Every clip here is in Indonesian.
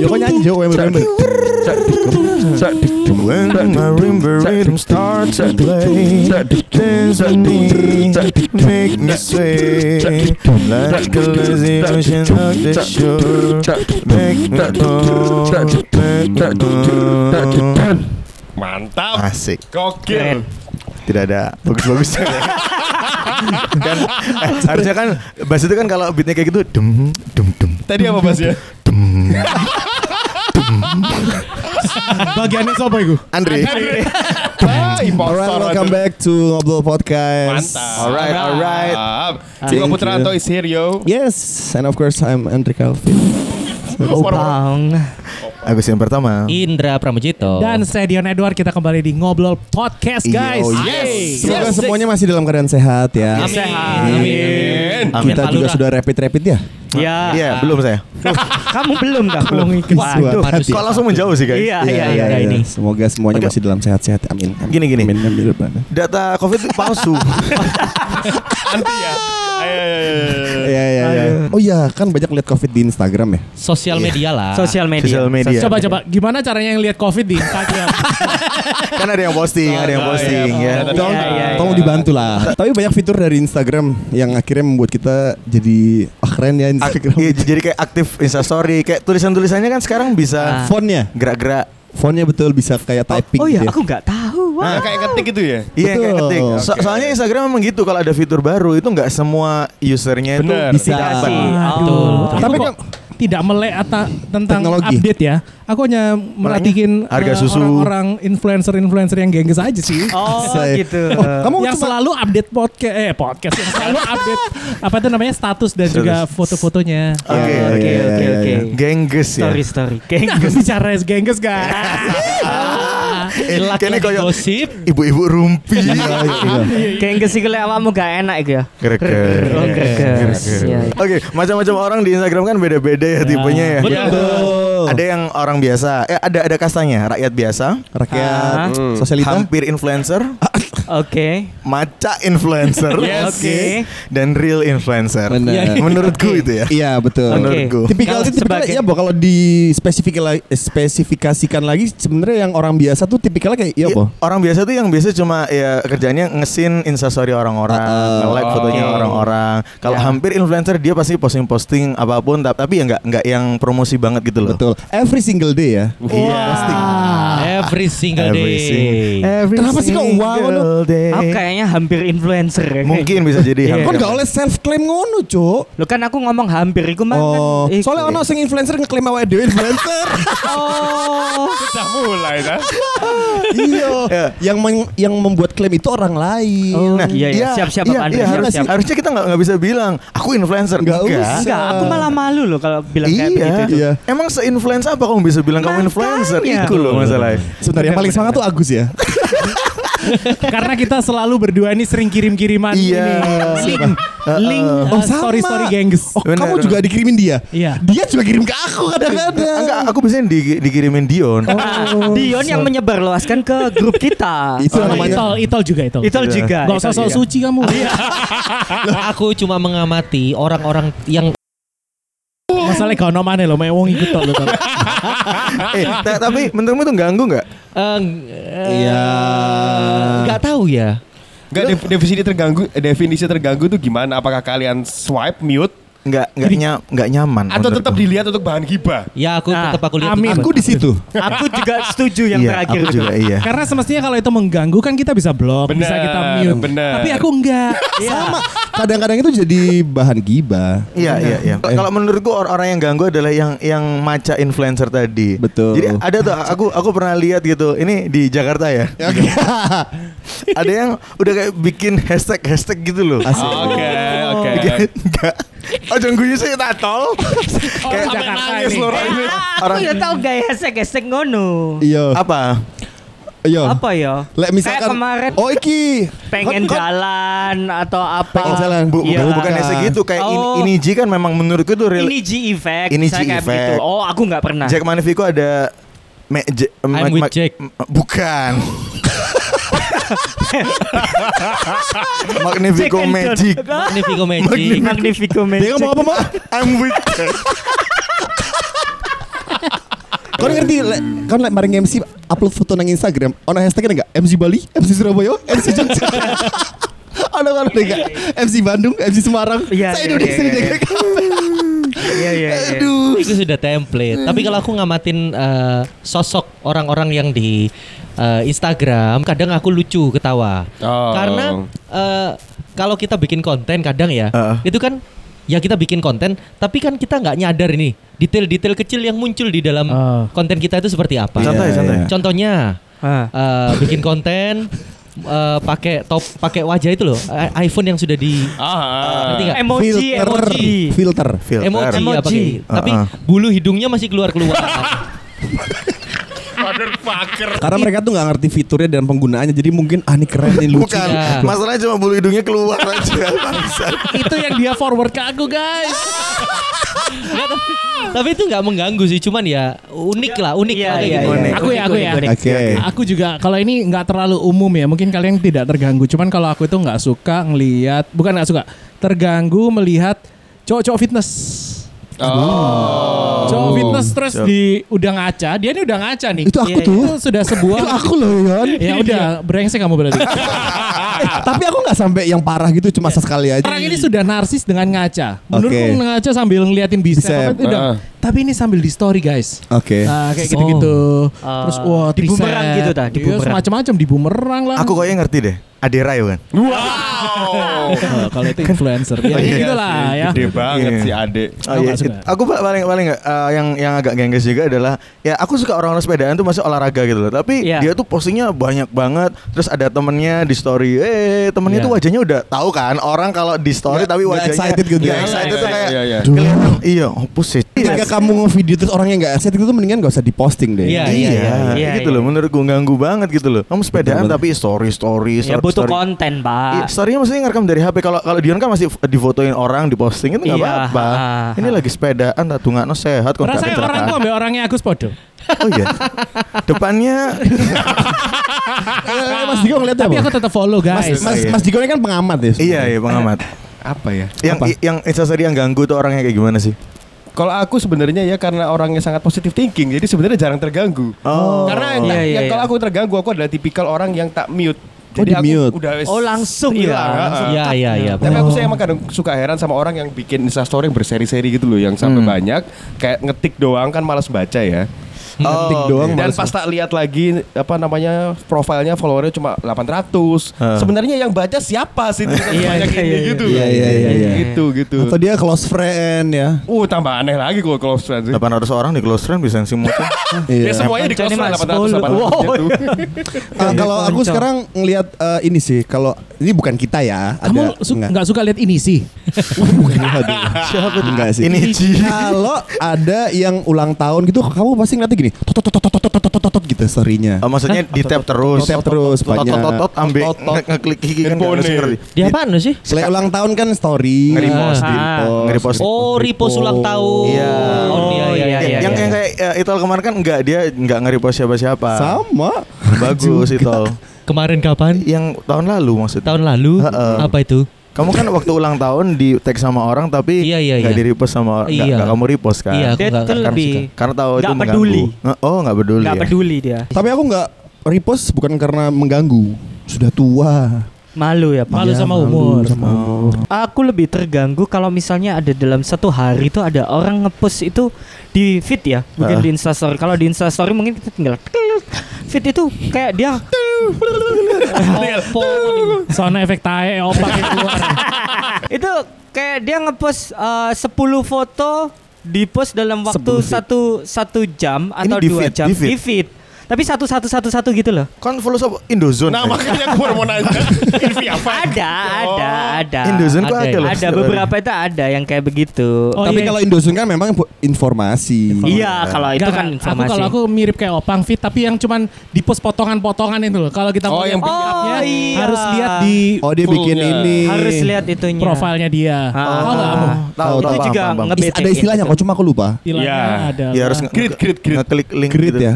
Yo kok nyanyi Jo When Remember When my rhythm starts to play Dance with me, make me sway Like a lazy ocean of the shore Make me make me Mantap. Asik Gokil. Tidak ada bagus-bagusnya ya. kan eh, harusnya kan bass itu kan kalau beatnya kayak gitu dum dum dum Tadi apa bahasnya? dum Bagiannya siapa itu? Andre. Alright, welcome back to Ngobrol Podcast. Mantap. Alright, alright. Thank Putranto is here yo. Yes, and of course I'm Andre Calvin. Opang Agus yang pertama Indra Pramujito. Dan saya Dion Edward kita kembali di Ngobrol Podcast guys. Oh, Yeay. Semoga semuanya masih dalam keadaan sehat ya. Amin. Sehat. Amin. Amin. Kita juga Alura. sudah rapid-rapid ya. Ya Iya belum saya Kamu belum kah? Belum. Waduh. Kok langsung menjauh sih guys Iya iya iya iya. ini Semoga semuanya Oke. masih dalam sehat-sehat. Amin. Amin. Gini, gini. Amin, amin, amin. Data covid palsu Anti ya. Ayo, ayo, ayo, ayo. Iya iya iya. Oh iya, kan banyak lihat Covid di Instagram ya. Sosial media lah. Sosial media Sosial media Coba coba gimana caranya yang lihat Covid di Instagram? Kan ada yang posting Ada yang Oh, posting iya. ya Oh, Tolong, iya, iya, tolong iya. dibantu lah. Tapi banyak fitur dari Instagram yang akhirnya membuat kita jadi ah, keren ya Ak- Instagram. iya, Jadi kayak aktif instastory Kayak tulisan-tulisannya kan sekarang bisa Ah. Fontnya, Gerak-gerak fontnya betul bisa kayak typing. Oh iya gitu ya. aku nggak tahu Nah, kayak ketik gitu ya. Iya kayak ketik So- Oke. Soalnya Instagram memang gitu Kalau ada fitur baru Itu nggak semua usernya itu Bener. Bisa. Betul. Oh. Tapi kan kok tidak melek atau tentang Teknologi. update ya. Aku hanya merhatiin harga eh, susu. orang-orang influencer-influencer yang gengges aja sih. Oh gitu Oh, kamu yang cuma- selalu update podcast eh podcast yang selalu update apa itu namanya status dan juga foto-fotonya. Oke Iya, Oke oke oke iya. Gengges ya Story story Geng Nah, bicara gengges guys. Eh, Kayaknya kayak gosip. Ibu-ibu rumpi Iya. Geng sih kalau awakmu gak enak gitu ya Greger Oh Iya, iya. Oke, macam-macam orang di Instagram kan beda-beda ya tipenya ya. Betul. Ada yang orang biasa, eh ada ada kastanya, rakyat biasa, Rakyat Ah. sosialita. hampir influencer, Oke maca influencer, Yes. Oke dan real influencer. Benar. Menurutku itu ya. Iya betul. Menurutku. Tipikal Kalau itu tipikal sebagai- ya Bo, kalau di spesifikasi spesifikasikan lagi sebenarnya yang orang biasa tuh tipikalnya kayak iya Iya, po. orang biasa tuh yang biasa cuma ya kerjanya ngesin instastory orang-orang, Ah, nge-like oke. fotonya orang-orang. Kalau Ya. hampir influencer dia pasti posting-posting apa pun, tap- tapi ya nggak nggak yang promosi banget gitu loh. Betul. Every single day ya. Every single Every day. sing- every Kenapa sih kok wow, single day. Aku kayaknya hampir influencer ya Mungkin bisa jadi Iya. hampir. Kan gak oleh self claim ngono, Cuk. Lo kan aku ngomong hampir Iku mah Oh, kan soalnya ono sing influencer ngeklaim awake dhewe influencer. Oh Sudah mulai dah. iya. Ya. Yang meng- yang membuat klaim itu orang lain. Oh, iya, iya. Siap-siap, iya, Pak Andre, iya, harus- siap-siap. harusnya kita nggak nggak bisa bilang aku influencer. Nggak usah. Enggak aku malah malu loh kalau bilang kayak Iya. begitu tuh. Iya. Emang se-influence apa kamu bisa bilang kamu influencer? Makanya. Itu loh masalahnya. Sebentar yang paling semangat tuh Agus ya. Karena kita selalu berdua ini sering kirim-kiriman Iya. ini link, link Oh, uh, sama. story-story gengges. Oh, Benar. kamu juga dikirimin dia? Iya. Dia juga kirim ke aku kadang-kadang. Enggak, aku biasanya di- dikirimin Dion. Oh, Dion yang menyebarluaskan ke grup kita. Itu namanya. Itol, Itol juga Itol. Itol juga. Gak usah sok suci kamu. Aku cuma mengamati orang-orang yang Masalahnya kau nomane lo, mau wong ikut tok eh, ta- tapi menurutmu itu ganggu nggak? eh, Iya. nggak tahu ya. Enggak dev- definisi terganggu eh, definisi terganggu tuh gimana? Apakah kalian swipe mute Nggak nggak ny- nggak nyaman. atau tetap dilihat untuk bahan gibah? Ya aku Nah, tetap aku lihat. amin. Aku di situ. Aku juga setuju yang Iya, terakhir aku itu. juga iya. Karena semestinya kalau itu mengganggu kan kita bisa blok, bisa kita mute. bener. Tapi aku enggak. Sama. Kadang-kadang itu jadi bahan gibah. Iya iya iya. Eh. Kalau menurutku or- orang yang ganggu adalah yang yang maca influencer tadi. Betul. Jadi ada tuh aku aku pernah lihat gitu. Ini di Jakarta ya. Ada yang udah kayak bikin hashtag hashtag gitu loh. Asik. Oke, oke. Enggak. Oh jangan gue sih tatol. Kayak Jakarta ini. ini. Ah, Orang- aku ya tahu gaya gesek-gesek ngono. Iya. Apa? Iya. Apa ya? Lek misalkan Kayak kemarin Oh iki pengen Kan- kan- jalan atau apa? Pengen jalan. Bu, Iya. bukan, bukan hashtag gitu kayak ini, Oh. ini Ji kan memang menurutku tuh real. Ini G effect. Ini kayak effect. begitu. Oh, aku nggak pernah. Jack Magnifico ada Me, J- I'm with Jack. m- Bukan. Magnifico Jack Magic. Magnifico Magic. Magnifico Dia Magic. ngomong apa mau? I'm with Jack. Kau ngerti? lek maring MC upload foto nang Instagram. Ono hashtagnya enggak? MC Bali, MC Surabaya, MC Jogja. Ono kan enggak? MC Bandung, MC Semarang. Iya, Saya iya, Indonesia iya, ini iya. Iya iya iya. Aduh. itu sudah template. Tapi kalau aku ngamatin eh, sosok orang-orang yang di eh, Instagram, kadang aku lucu ketawa. Oh. Karena eh, kalau kita bikin konten kadang ya, itu kan ya kita bikin konten, tapi kan kita nggak nyadar ini detail-detail kecil yang muncul di dalam Oh. konten kita itu seperti apa. Contoh ya, contoh ya. Contohnya Ah. eh, bikin konten eh, pakai top pakai wajah itu loh, iPhone yang sudah di Ah. ngerti nggak? Emoji Filter. emoji. Filter. Filter. emoji, Emoji. ya pakai. Tapi Uh-uh. bulu hidungnya masih keluar-keluar. Karena mereka tuh nggak ngerti fiturnya dan penggunaannya. Jadi mungkin ah ini keren nih lucu. Bukan. Ya. Masalahnya cuma bulu hidungnya keluar aja. Itu yang dia forward ke aku guys. Nggak, tapi, tapi itu nggak mengganggu sih, cuman ya unik lah, unik Iya, lah iya, gitu. iya. Aku ya, aku ya. Oke. Aku juga kalau ini nggak terlalu umum ya, mungkin kalian tidak terganggu. Cuman kalau aku itu nggak suka ngelihat, bukan nggak suka, terganggu melihat cowok-cowok fitness. Oh. Cowok fitness terus Siap. di udah ngaca, dia ini udah ngaca nih. Itu aku Iya, tuh. Itu sudah sebuah Itu aku loh Yon. ya udah brengsek kamu berarti. Eh, tapi aku nggak sampai yang parah gitu, cuma sesekali aja. Orang ini sudah narsis dengan ngaca. Menurutku Oke. ngaca sambil ngeliatin udah. Ah. Tapi ini sambil di story guys. Oke. Nah, kayak gitu-gitu. Ah. Terus wah, Di bumerang gitu dah, di Iya, bumerang. semacam-macam di bumerang lah. Aku kayaknya ngerti deh. Adera ya kan? Wow. Oh, kalau itu influencer. ya, Iya gitu lah ya. Gede banget Iya. si Ade. Oh, Aku iya. Aku pa- paling paling eh, yang yang agak gengges juga adalah ya aku suka orang-orang sepedaan tuh masih olahraga gitu loh. Tapi Iya. dia tuh postingnya banyak banget. Terus ada temennya di story, eh temennya Iya. tuh wajahnya udah tahu kan orang kalau di story Nggak- tapi wajahnya excited gitu ya. excited tuh kayak Iya, iya. kelihatan iya opus sih. Ketika kamu nge-video terus orangnya nggak excited itu mendingan gak usah diposting deh. Iya, Iya, iya, gitu iya. loh. Menurut gue ganggu banget gitu loh. Kamu sepedaan Betul, tapi story story. Ya story, butuh story. konten, Iya, Pak. storynya maksudnya ngerekam dari HP. Kalau kalau Dion kan masih difotoin orang, diposting itu nggak Iya, apa-apa. Ini lagi sepedaan, tak no sehat Rasanya orangku ambil orangnya Agus Podo. Oh iya. Depannya Eh, Mas Diko ngeliatnya Tapi apa? aku tetap follow Mas, guys. Mas, Iya. Mas Diko ini kan pengamat ya. iya iya pengamat. Apa ya? Yang Apa? yang instastory yang ganggu tuh orangnya kayak gimana sih? Kalau aku sebenarnya ya karena orangnya sangat positive thinking, jadi sebenarnya jarang terganggu. Oh. Karena yang, Iya, tak- iya, iya. kalau aku terganggu, aku adalah tipikal orang yang tak mute. Oh, Jadi aku di-mute. udah Oh, langsung ya? hilang. Iya, iya, iya. Tapi aku saya emang kadang suka heran sama orang yang bikin instastory yang berseri-seri gitu loh, yang sampai banyak, kayak ngetik doang kan malas baca ya. Oh, doang. Dan pas tak lihat lagi apa namanya profilnya followernya cuma 800. Ah. Sebenarnya yang baca siapa sih Iya, banyak iya, ini iya, gitu. iya, iya, iya, iya. Gitu gitu. Atau dia close friend ya. Uh tambah aneh lagi kalau close friends. sih. 800 orang di close friend bisa sih motor. Ya Iya. semuanya di close friend mas 800 sepuluh. 800 Wow. gitu. Ah, kalau aku sekarang ngelihat eh, ini sih, kalau ini bukan kita ya. Kamu su- enggak. nggak suka lihat ini sih? Siapa tuh? Enggak sih. Ini. Kalau ada yang ulang tahun gitu, kamu pasti ngeliatnya gini, tot tot tot tot tot tot tot tot tot gitu story-nya. Oh, maksudnya di tab terus. Tab terus, banyak. tot tot ambil ngeklik kiki kan ngerti, nih. ngerti. Di apaan sih? Selain ulang tahun kan story, Nge-repost, di- nge-repost. Oh, repost ulang tahun. Iya. Oh, iya, iya, yang yang kayak Itol kemarin kan enggak dia enggak nge-repost siapa-siapa. sama. Bagus Itol. Kemarin kapan? Yang tahun lalu maksudnya. Tahun lalu. Apa itu? Kamu kan waktu ulang tahun di tag sama orang tapi Iya, iya, nggak iya. di repost sama orang, nggak Iya. nggak kamu repost kan? Iya, aku Dia nggak lebih suka. Karena tahu itu Nggak mengganggu. peduli. Nge- Oh nggak peduli. Nggak ya? peduli dia. Tapi aku nggak repost bukan karena mengganggu. Sudah tua. Malu ya, Pak. Malu Ya, sama malu umur. sama umur. Aku lebih terganggu kalau misalnya ada dalam satu hari itu ada orang ngepost itu di feed ya, bukan Ah. di Instastory. Kalau di Instastory mungkin kita tinggal feed itu kayak dia Opo. Soalnya efek tae opak yang keluar. itu kayak dia ngepost eh, 10 foto di post dalam waktu 10 feed. satu satu jam atau di dua feed, jam di feed? Tapi satu satu satu satu gitu loh. Kan follow shop Indozone. Nah makanya baru mau nanya. Apa? Ada, ada, ada. Indozone kok Ada ada ya? loh. Ada beberapa itu ada yang kayak begitu. Oh, Tapi iya. kalau Indosun kan memang informasi. Iya, kalau itu kan informasi. Aku kalau aku mirip kayak Opang Fit tapi yang cuman di post potongan-potongan itu loh. Kalau kita Oh, mau yang lihat Oh, iya. harus lihat di Oh dia bikin ini. harus lihat itunya. profilnya dia. Ah. Tahu kamu? Tahu, itu tahu, juga paham, paham. ada istilahnya kok cuma aku lupa. Istilahnya Iya. ada. Ya harus nge- Grid, grid, grid. ngeklik link Grid gitu. ya.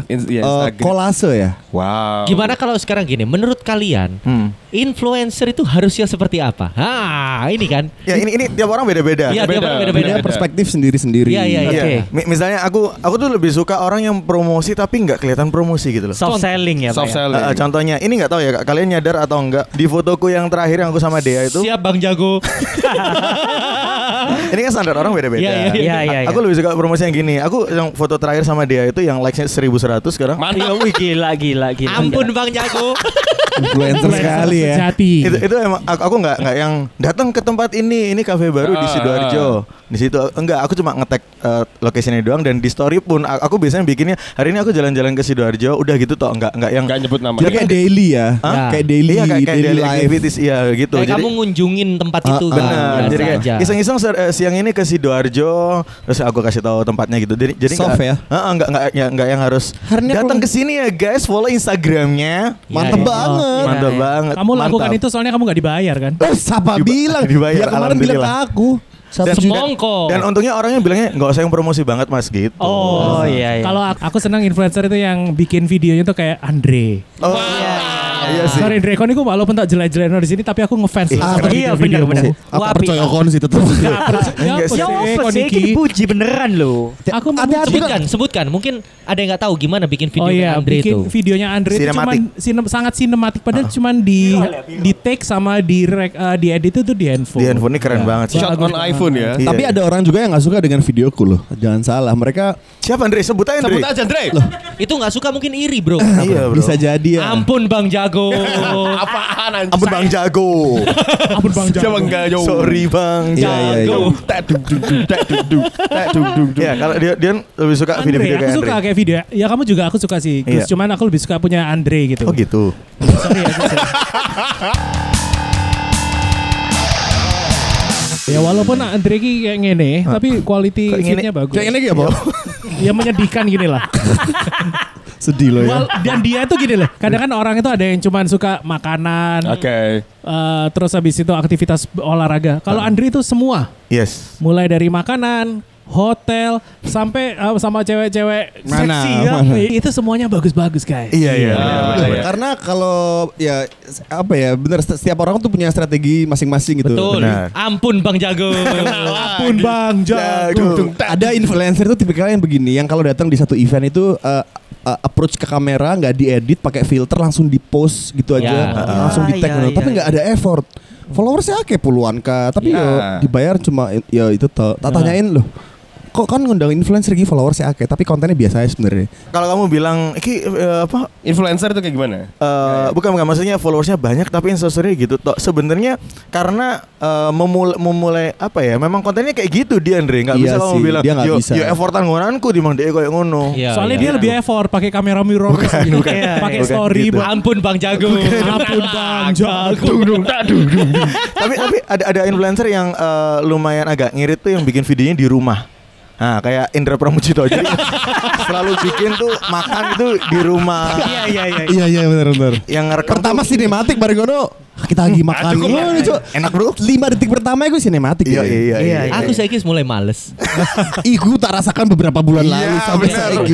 Kolase ya. Wow. Gimana kalau sekarang gini, menurut kalian Hmm. influencer itu harusnya seperti apa? Ah, ini kan. Ya ini ini tiap orang beda-beda. Iya, tiap beda. orang Beda beda-beda. perspektif sendiri-sendiri. Iya, iya, iya. Iya. Oke. Mi- Misalnya aku aku tuh lebih suka orang yang promosi tapi nggak kelihatan promosi gitu loh. Soft selling ya, Pak. Soft ya? selling. Eh, eh, contohnya ini nggak tahu ya Kak, kalian nyadar atau enggak di fotoku yang terakhir yang aku sama Dea itu Siap Bang Jago. ini kan standar orang beda-beda. Iya, iya, iya. Iya, iya, Aku lebih suka promosi yang gini. Aku yang foto terakhir sama Dea itu yang likes-nya 1100 sekarang. Iya, wih gila gila gila. Ampun Bang Jago. Influencer sekali ya. Sejati. itu itu emang aku, aku nggak nggak yang datang ke tempat ini ini kafe baru di Ah, sidoarjo di situ enggak aku cuma ngetek uh, lokasinya doang dan di story pun aku biasanya bikinnya hari ini aku jalan-jalan ke sidoarjo udah gitu toh enggak enggak yang Enggak nyebut nama. Jadi kayak daily ya. Hah? Kayak daily, iya kayak, kayak daily, life. activities iya gitu Kayak jadi kamu ngunjungin tempat Ah, itu. ah, benar Biasa jadi kayak iseng-iseng eh, siang ini ke sidoarjo terus aku kasih tahu tempatnya gitu jadi jadi Soft nggak- ya? Heeh, enggak enggak ya, enggak yang harus datang ke sini ya guys follow instagramnya Mantep Iya, iya. banget. Iya, mantap iya. banget Kamu lakukan itu soalnya kamu nggak dibayar kan? Oh, siapa Diba- bilang? dibayar, Dia kemarin bilang ke aku. Satu Dan-. Semongko. dan untungnya orangnya bilangnya nggak usah yang promosi banget mas gitu Oh iya iya. Kalau aku, aku senang influencer itu yang bikin videonya tuh kayak Andre. Oh, iya sih. Sorry Drekon itu walaupun tak jelek-jelek di sini tapi aku ngefans lah. Ah, sama iya, benar, benar. Aku percaya kon sih tetap. Ya Enggak apa sih. Ya apa? Iki? Ini puji beneran loh. Aku mau Sebutkan, sebutkan. Mungkin ada yang nggak tahu gimana bikin video Oh iya, Andre bikin itu. videonya Andre itu cuman sangat sinematik padahal cuman di di take sama di eh, di edit itu di handphone. Di handphone ini keren banget sih. Shot on iPhone ya. Iya. Tapi ada orang juga yang nggak suka dengan videoku loh. Jangan salah. Mereka Siapa Andre? Sebut aja Andre. Sebut aja Andre. Itu nggak suka mungkin iri bro. Iya bro. bisa jadi ya. Ampun Bang Jago. Apaan anjing? Ampun Bang Jago. Ampun Bang Jago. Coba enggak yo. Sorry Bang Iya, iya, iya. Jago. Tak duk duk duk, tak duk duk, tak duk duk duk. Ya kalau dia dia lebih suka Andre, video-video aku kayak suka Andre. kayak video. Ya kamu juga aku suka sih. Gus. Iya. Cuman aku lebih suka punya Andre gitu. Oh gitu. Sorry ya. Ya. Walaupun Andre ki kayak ngene, tapi quality Kayak ngene. fitnya bagus. Kayak ini apa? Ya menyedihkan gini lah. Sedih loh ya. Dan dia tuh gini loh. Kadang kan orang itu ada yang cuman suka makanan, Oke. eh, terus habis itu aktivitas olahraga. Kalau Andre itu semua, Yes. mulai dari makanan, hotel, sampai eh, sama cewek-cewek Mana, seksi ya. mana? Itu semuanya bagus-bagus guys. Iya iya. Ah, iya. benar. Karena kalau ya apa ya benar setiap orang tuh punya strategi masing-masing gitu. Betul. Benar. Ampun Bang Jago. Ampun Bang Jago. Jago. Ada influencer tuh tipikalnya yang begini yang kalau datang di satu event itu uh, uh, approach ke kamera nggak diedit pakai filter langsung di post gitu aja Ya. langsung di tag Ah, iya, gitu. tapi iya, nggak ada effort followersnya kayak puluhan k tapi Ya. yo dibayar cuma ya itu tak tanyain loh kok kan ngundang influencer lagi followersnya akeh tapi kontennya biasa aja sebenarnya Kalau kamu bilang iki eh, apa Influencer itu kayak gimana? Eh, bukan bukan maksudnya followersnya banyak tapi instastory gitu toh sebenarnya karena eh, memulai memulai apa ya memang kontennya kayak gitu dia Andre nggak Iya bisa kamu bilang dia nggak yo bisa. yo effortan ngonanku di mang dia kayak ngono Iya, Soalnya iya. dia lebih effort pakai kamera mirrorless gitu. Iya, pakai bukan story gitu. Ampun Bang Jago. Ampun Bang Jago. tapi tapi ada ada influencer yang eh, lumayan agak ngirit tuh yang bikin videonya di rumah Nah kayak Indra Pramucito jadi selalu bikin tuh makan itu di rumah. Iya iya iya. iya iya benar benar. Yang ngerekam pertama tuh- sinematik bareng ngono kita lagi makan cukup ngono, Cuk. enak bro lima detik pertama itu sinematik iya ya. iya iya, Iya, iya. Aku saya mulai males. Iku tak rasakan beberapa bulan Iya, lalu sampai.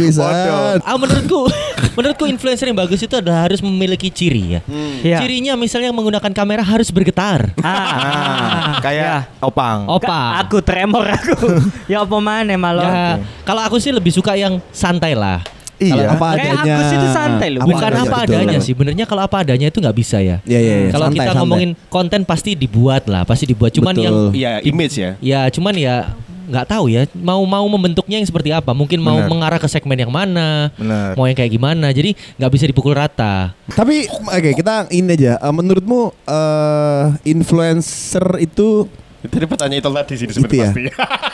San. Ah menurutku, menurutku influencer yang bagus itu adalah harus memiliki ciri ya. Iya. Cirinya misalnya menggunakan kamera harus bergetar. Ah, Nah, kayak opang Opa. Aku tremor aku. ya apa mana malah. Ya, kalau aku sih lebih suka yang santai lah. Iya apa Kayak adanya. Agus itu santai loh. Apa Bukan adanya, apa betul. adanya sih. Benernya kalau apa adanya itu nggak bisa ya. Iya iya. iya. Kalau Santai, kita santai. ngomongin konten pasti dibuat lah, pasti dibuat. Cuman Betul. yang Iya, image ya. ya cuman ya nggak tahu ya mau mau membentuknya yang seperti apa. Mungkin mau Benar. mengarah ke segmen yang mana, Benar. mau yang kayak gimana. Jadi nggak bisa dipukul rata. Tapi oke kita ini aja. Eh, menurutmu eh, influencer itu Tadi pertanyaan itu tadi sini Itu sebenarnya ya. pasti.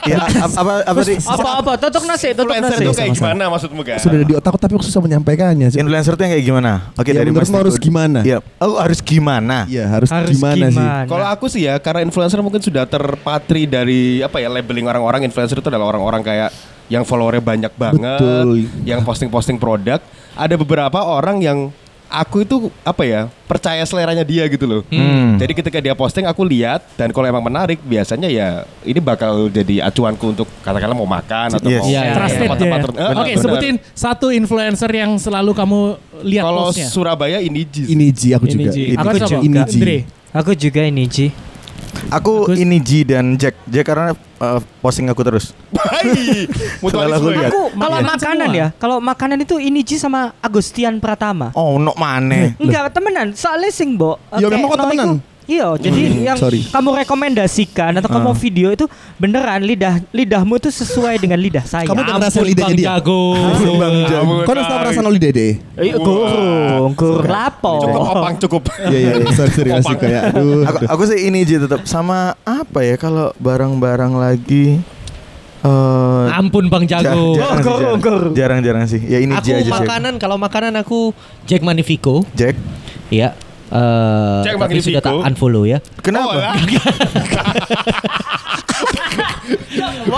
Ya, apa apa, apa sih? Apa apa totok nasi, totok Influencer nasi. itu kayak gimana maksudmu kan? Sudah di otakku tapi aku susah menyampaikannya. sih. Influencer tuh yang kayak gimana? Oke Ya, dari Mas harus gimana? Iya. Oh harus gimana? Iya, harus, Harus gimana, sih? Kalau aku sih ya, karena influencer mungkin sudah terpatri dari apa ya labeling orang-orang influencer itu adalah orang-orang kayak yang followernya banyak banget, Betul. yang posting-posting produk. Ada beberapa orang yang aku itu apa ya percaya seleranya dia gitu loh. Hmm. Jadi ketika dia posting aku lihat dan kalau emang menarik biasanya ya ini bakal jadi acuanku untuk katakanlah mau makan atau Yes. mau Iya, iya, Trusted tempat-tempat ya. ter- Eh, Oke, benar. sebutin satu influencer yang selalu kamu lihat Kalau postnya. Surabaya ini Jis. Ini Ji aku Ini juga. Ji. Ini Aku juga. siapa? Ini Ji. Andre. Aku juga ini Aku Bagus. ini Ji dan Jack. Jack karena uh, posting aku terus. Hai, mutualisme aku ya. lihat. Aku kalau Iya. makanan Semua. ya, kalau makanan itu ini Ji sama Agustian Pratama. Oh, no maneh. Enggak temenan, soalnya sing mbok. Ya, memang kok temenan. iku- Iya, jadi yang sorry. kamu rekomendasikan atau kamu Ah. video itu beneran lidah lidahmu itu sesuai dengan lidah saya. Kamu udah ngerasain Ampun lidahnya Bang dia? Jago. Bang. Ampun, Kau udah merasa nol dede? Eh, Gurung, gurung lapo. Cukup opang cukup. Iya iya iya. sorry sorry masih kayak aduh. Aku, aku sih ini Ji tetap sama apa ya kalau barang-barang lagi eh Ampun Bang ja- Jago. jarang, sih, gor, jarang. jarang-jarang sih. Ya ini Aku aja sih. makanan kalau makanan aku Jack Magnifico. Jack. Iya. Eh, Jack tapi sudah tak unfollow ya. Kenapa? Oh, lah.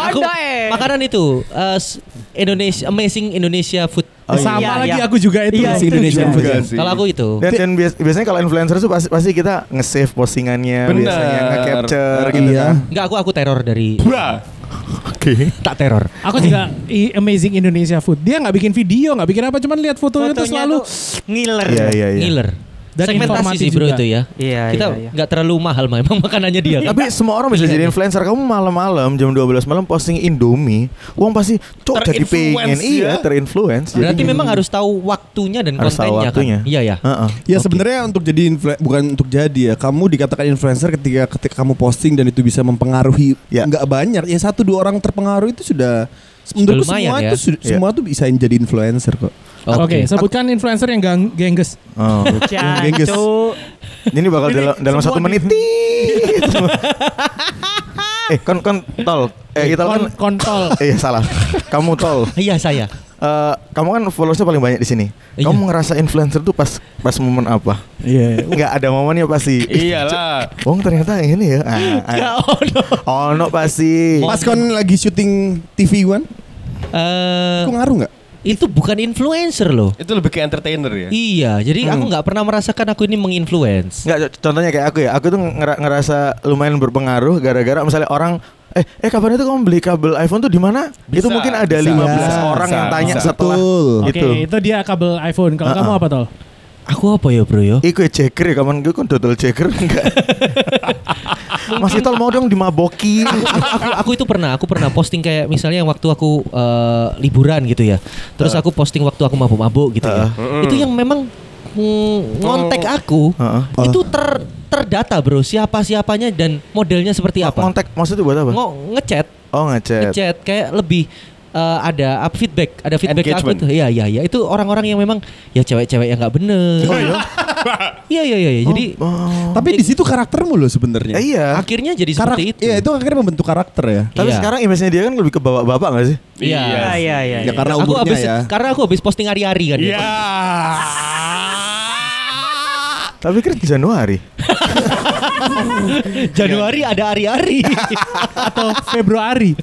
Aku eh. makanan itu eh, s- Indonesia Amazing Indonesia Food. Oh, Sama iya, lagi iya. aku juga itu. Iya, Si itu juga. food. Kalau aku itu. Dan, dan bias- biasanya kalau influencer tuh pasti, pasti kita nge-save postingannya, Bener. biasanya nge-capture gitu Iya. kan. Enggak aku aku teror dari Bra. Oke. tak teror. Aku juga Amazing Indonesia Food. Dia nggak bikin video, nggak bikin apa, cuman lihat fotonya itu selalu tuh ngiler. Iya iya iya. Ngiler. Dan Segmentasi sih bro juga. itu ya. Iya, Kita iya, iya. nggak terlalu mahal memang makanannya dia. kan. Tapi semua orang bisa jadi influencer. Kamu malam-malam jam 12 malam posting Indomie, uang pasti cok jadi pengen. Iya, ya. terinfluence. Berarti Jadi- memang harus tahu waktunya dan Harus tahu kontennya waktunya. kan. Iya ya. Heeh. Ya sebenarnya untuk jadi influ- bukan untuk jadi ya. Kamu dikatakan influencer ketika ketika kamu posting dan itu bisa mempengaruhi Ya. nggak banyak. Ya satu dua orang terpengaruh itu sudah menurutku lumayan semua ya. itu Ya. semua tuh bisa jadi influencer kok. Oke, sebutkan influencer yang gang gengges. Oh. Gengges. Cacu. Ini bakal Ini dalam, dalam satu menit. Eh, kon kon tol. Eh, kita kan Kon kontol. Eh, salah. Kamu tol. Iya saya. Eh, kamu kan followersnya paling banyak di sini. Iya. Kamu ngerasa influencer tuh pas pas momen apa? Iya. Enggak ada momennya pasti. Iyalah. Oh ternyata ini ya. Ah, ah. Oh no pasti. Pas kon lagi syuting TV One, Eh, itu ngaruh nggak? Itu bukan influencer loh. Itu lebih ke entertainer ya. Iya, jadi aku nggak pernah merasakan aku ini menginfluence. Enggak, co- contohnya kayak aku ya. Aku tuh ngera- ngerasa lumayan berpengaruh gara-gara misalnya orang eh eh kapan itu kamu beli kabel iPhone tuh di mana? Itu mungkin ada bisa, 15 bisa, orang yang bisa, tanya bisa. setelah Betul. Oke, itu. itu dia kabel iPhone. Kalau Uh-uh. kamu apa tol? Aku apa ya bro yo? Iku ya ceker ya kapan gue kan total ceker enggak. Mas Itol mau dong dimaboki. aku aku itu pernah aku pernah posting kayak misalnya waktu aku eh, liburan gitu ya terus aku posting waktu aku mabuk-mabuk gitu ya itu yang memang mm, ngontek aku Heeh. itu ter terdata bro siapa siapanya dan modelnya seperti apa Kontak maksudnya buat apa? Ngo- ngechat Oh ngechat. ngechat kayak lebih eh, ada up feedback ada feedback ke aku Engagement. tuh iya iya iya itu orang-orang yang memang ya cewek-cewek yang nggak bener iya iya iya iya. jadi Oh. Tapi di situ karaktermu loh sebenarnya. Eh, iya. akhirnya jadi Karak- seperti itu Iya itu akhirnya membentuk karakter ya. Tapi Iya. sekarang image-nya dia kan lebih ke bapak-bapak gak sih? Iya. Iya, iya, iya. Ya karena aku umurnya habis ya. karena aku habis posting hari-hari kan ya. Iya. Tapi kan Januari. Januari ada hari-hari Atau Februari?